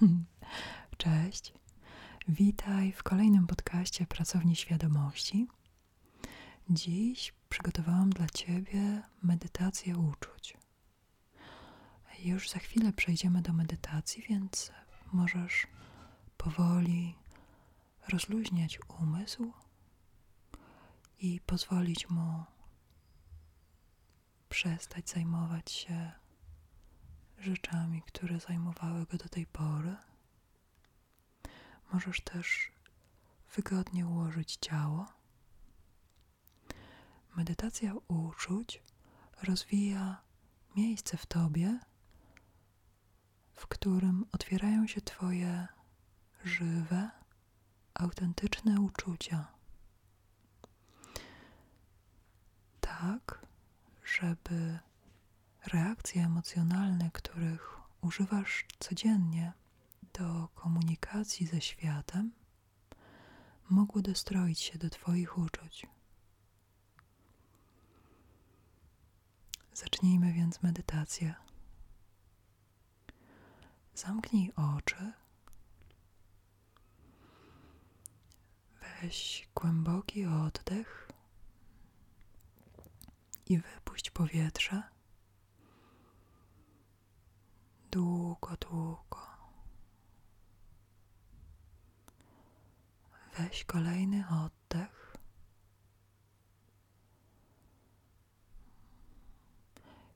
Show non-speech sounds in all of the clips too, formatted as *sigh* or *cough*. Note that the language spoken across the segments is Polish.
*laughs* Cześć. Witaj w kolejnym podcaście Pracowni Świadomości. Dziś przygotowałam dla Ciebie medytację uczuć. Już za chwilę przejdziemy do medytacji, więc możesz powoli rozluźniać umysł i pozwolić mu przestać zajmować się rzeczami, które zajmowały go do tej pory. Możesz też wygodnie ułożyć ciało. Medytacja uczuć rozwija miejsce w tobie, w którym otwierają się Twoje żywe, autentyczne uczucia. Tak, żeby reakcje emocjonalne, których używasz codziennie do komunikacji ze światem, mogły dostroić się do Twoich uczuć. Zacznijmy więc medytację. Zamknij oczy. Weź głęboki oddech i wypuść powietrze. Długo, długo. Weź kolejny oddech.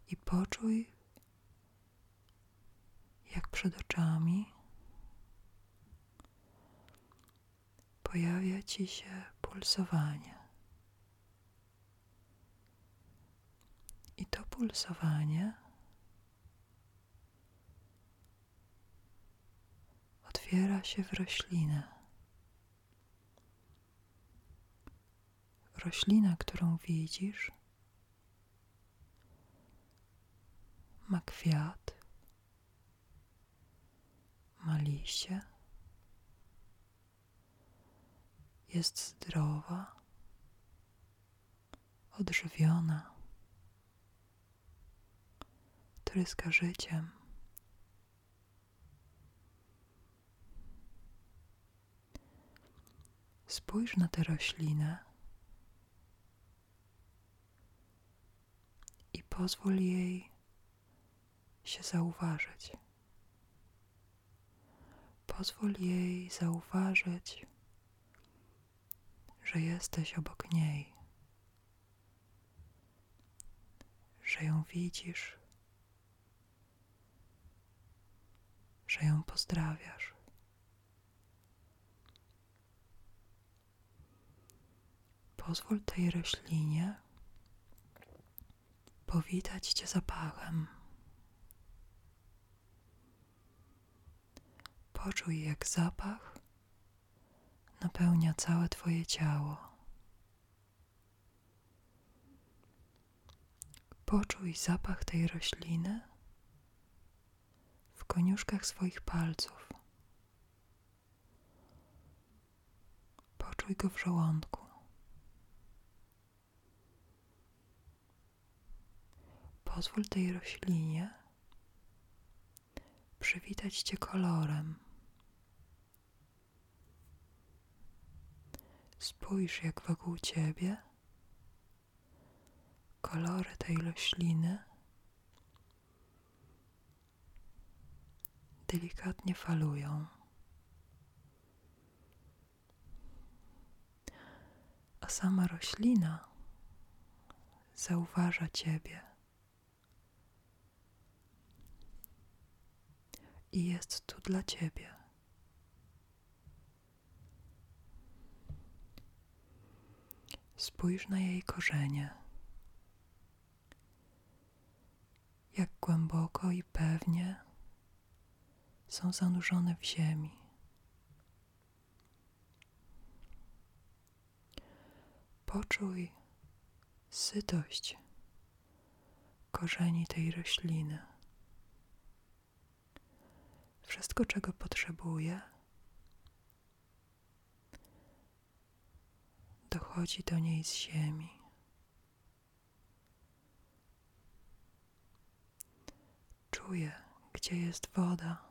I poczuj, jak przed oczami pojawia ci się pulsowanie. I to pulsowanie otwiera się w roślinę. Roślina, którą widzisz, ma kwiat, ma liście, jest zdrowa, odżywiona, tryska życiem. Spójrz na tę roślinę i pozwól jej się zauważyć. Pozwól jej zauważyć, że jesteś obok niej, że ją widzisz, że ją pozdrawiasz. Pozwól tej roślinie powitać Cię zapachem. Poczuj, jak zapach napełnia całe Twoje ciało. Poczuj zapach tej rośliny w koniuszkach swoich palców. Poczuj go w żołądku. Pozwól tej roślinie przywitać Cię kolorem. Spójrz, jak wokół Ciebie kolory tej rośliny delikatnie falują. A sama roślina zauważa Ciebie. I jest tu dla Ciebie. Spójrz na jej korzenie. Jak głęboko i pewnie są zanurzone w ziemi. Poczuj sytość korzeni tej rośliny wszystko, czego potrzebuje, dochodzi do niej z ziemi. Czuje, gdzie jest woda.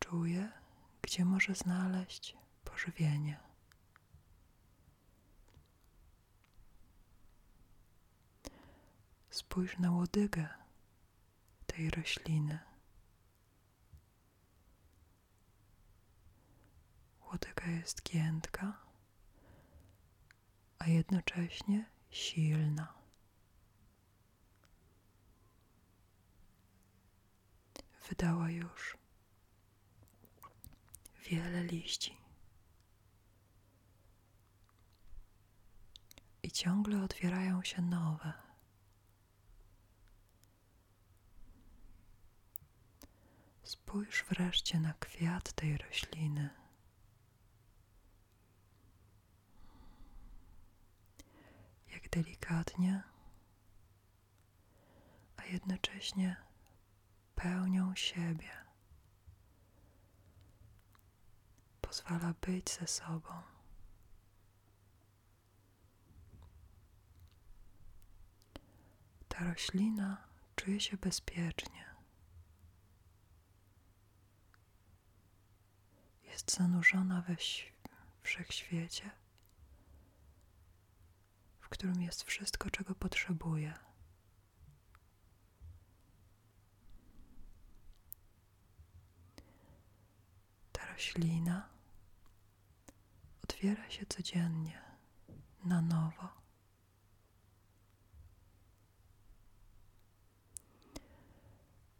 Czuje, gdzie może znaleźć pożywienie. Spójrz na łodygę tej rośliny. Łodyga jest giętka, a jednocześnie silna. Wydała już wiele liści. I ciągle otwierają się nowe. Spójrz wreszcie na kwiat tej rośliny. Jak delikatnie, a jednocześnie pełnią siebie. Pozwala być ze sobą. Ta roślina czuje się bezpiecznie. Jest zanurzona we wszechświecie, w którym jest wszystko, czego potrzebuje. Ta roślina otwiera się codziennie na nowo.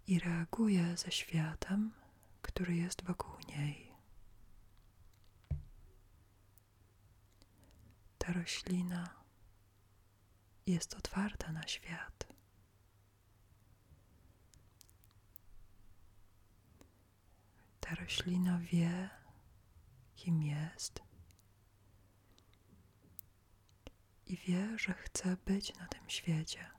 I reaguje ze światem, który jest wokół niej. Ta roślina jest otwarta na świat. Ta roślina wie, kim jest i wie, że chce być na tym świecie.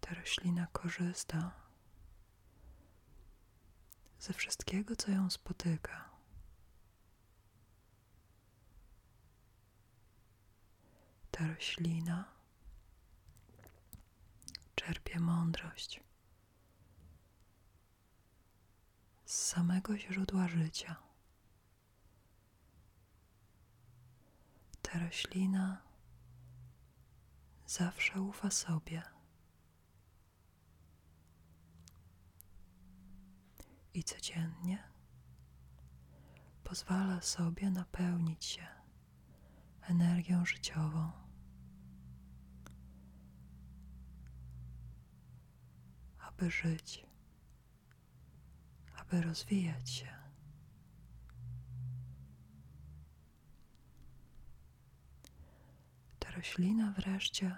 Ta roślina korzysta ze wszystkiego, co ją spotyka. Ta roślina czerpie mądrość z samego źródła życia. Ta roślina zawsze ufa sobie. I codziennie pozwala sobie napełnić się energią życiową. Aby żyć aby rozwijać się. Ta roślina wreszcie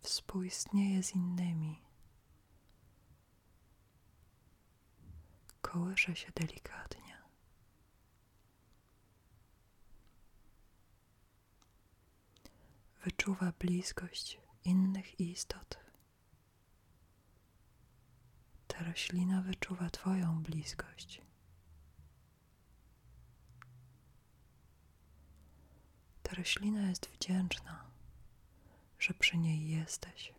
współistnieje z innymi. Kołysze się delikatnie. Wyczuwa bliskość innych istot. Ta roślina wyczuwa Twoją bliskość. Ta roślina jest wdzięczna, że przy niej jesteś.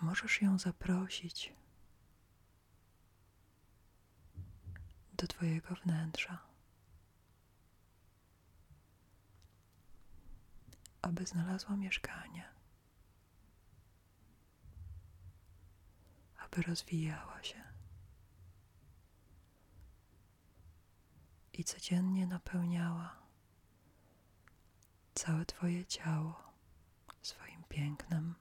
Możesz ją zaprosić do Twojego wnętrza. Aby znalazła mieszkanie, aby rozwijała się i codziennie napełniała całe Twoje ciało swoim pięknem.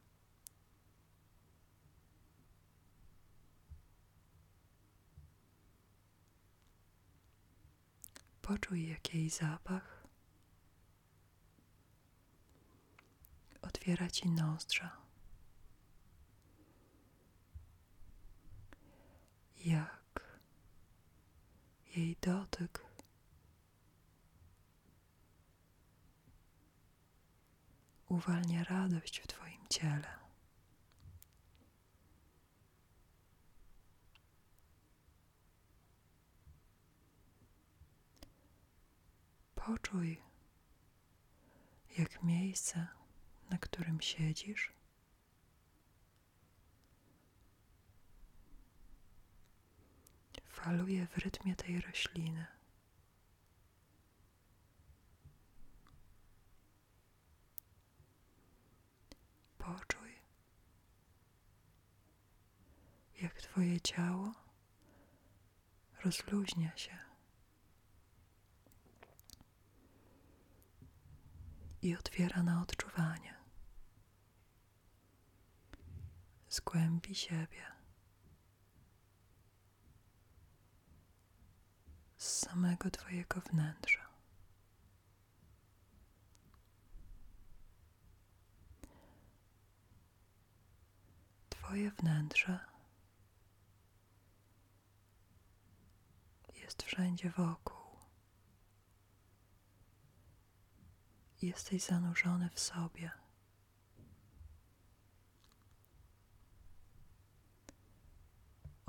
Poczuj, jaki jej zapach otwiera ci nozdrza. Jak jej dotyk uwalnia radość w Twoim ciele. Poczuj, jak miejsce na którym siedzisz. Faluje w rytmie tej rośliny. Poczuj, jak Twoje ciało rozluźnia się i otwiera na odczuwanie. Z głębi siebie, z samego Twojego wnętrza. Twoje wnętrze jest wszędzie wokół. Jesteś zanurzony w sobie.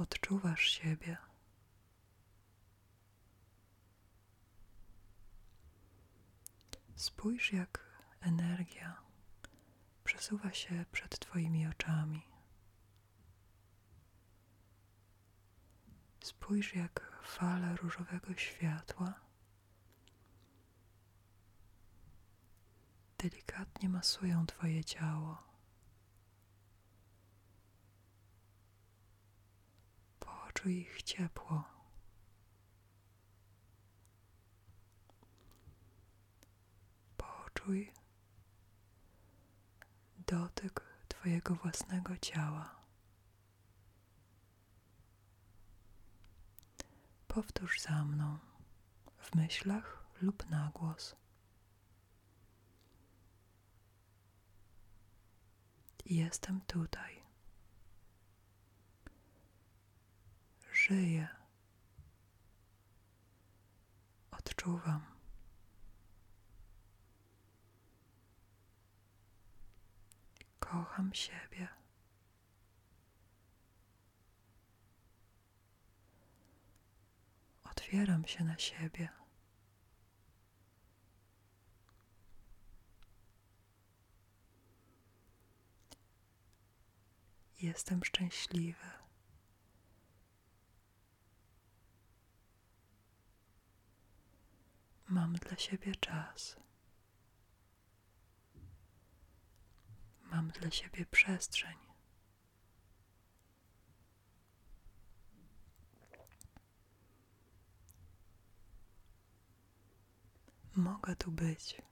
Odczuwasz siebie. Spójrz, jak energia przesuwa się przed Twoimi oczami. Spójrz, jak fale różowego światła delikatnie masują Twoje ciało. Poczuj ich ciepło. Poczuj dotyk Twojego własnego ciała. Powtórz za mną w myślach lub na głos. Jestem tutaj. Żyję. Odczuwam. Kocham siebie. Otwieram się na siebie. Jestem szczęśliwy. Mam dla siebie czas. Mam dla siebie przestrzeń. Mogę tu być.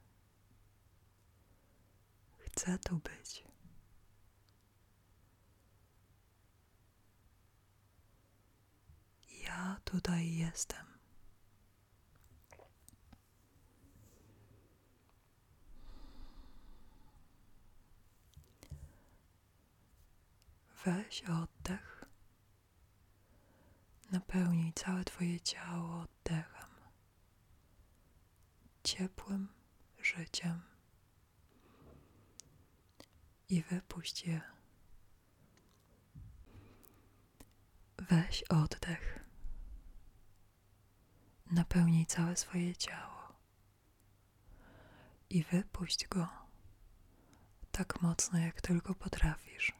Chcę tu być. Ja tutaj jestem. Weź oddech. Napełnij całe Twoje ciało oddechem, ciepłym życiem i wypuść je. Weź oddech. Napełnij całe swoje ciało i wypuść go tak mocno, jak tylko potrafisz.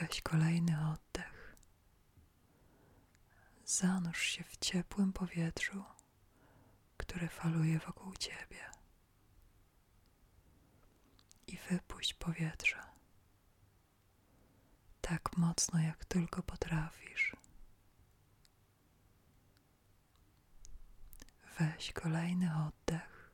Weź kolejny oddech. Zanurz się w ciepłym powietrzu, które faluje wokół ciebie. I wypuść powietrze tak mocno, jak tylko potrafisz. Weź kolejny oddech.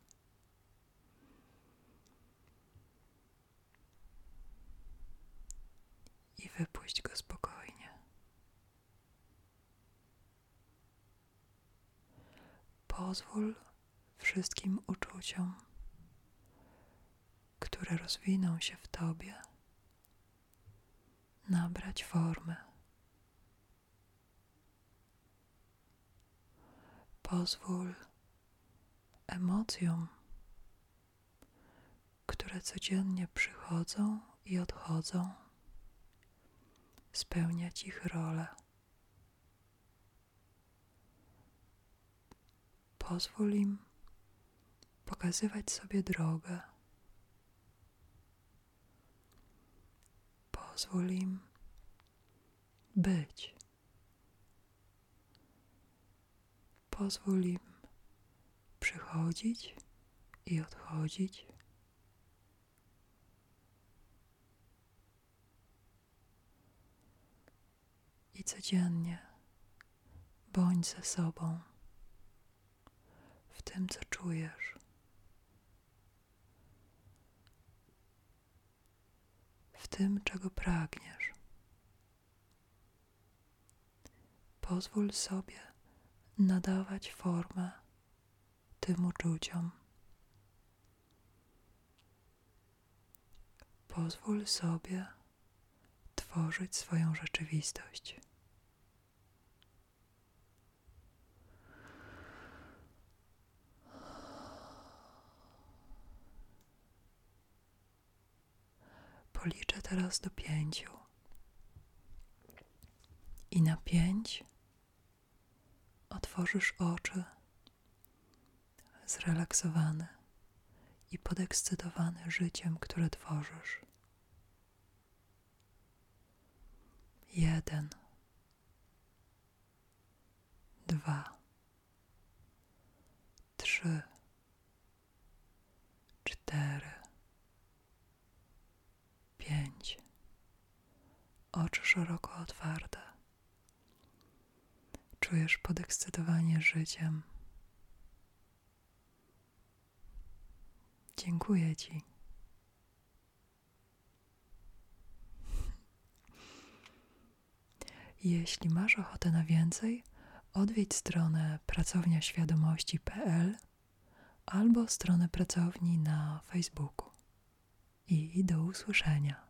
I wypuść go spokojnie. Pozwól wszystkim uczuciom, które rozwiną się w tobie, nabrać formę. Pozwól emocjom, które codziennie przychodzą i odchodzą, spełniać ich rolę. Pozwól im pokazywać sobie drogę. Pozwól im być. Pozwól im przychodzić i odchodzić. I codziennie bądź ze sobą w tym, co czujesz. W tym, czego pragniesz. Pozwól sobie nadawać formę tym uczuciom. Pozwól sobie tworzyć swoją rzeczywistość. Policzę teraz do pięciu. I na pięć otworzysz oczy, zrelaksowany i podekscytowany życiem, które tworzysz. Jeden, dwa, trzy, cztery, pięć. Oczy szeroko otwarte. Czujesz podekscytowanie życiem. Dziękuję Ci. Jeśli masz ochotę na więcej, odwiedź stronę pracowniaświadomości.pl albo stronę pracowni na Facebooku. I do usłyszenia.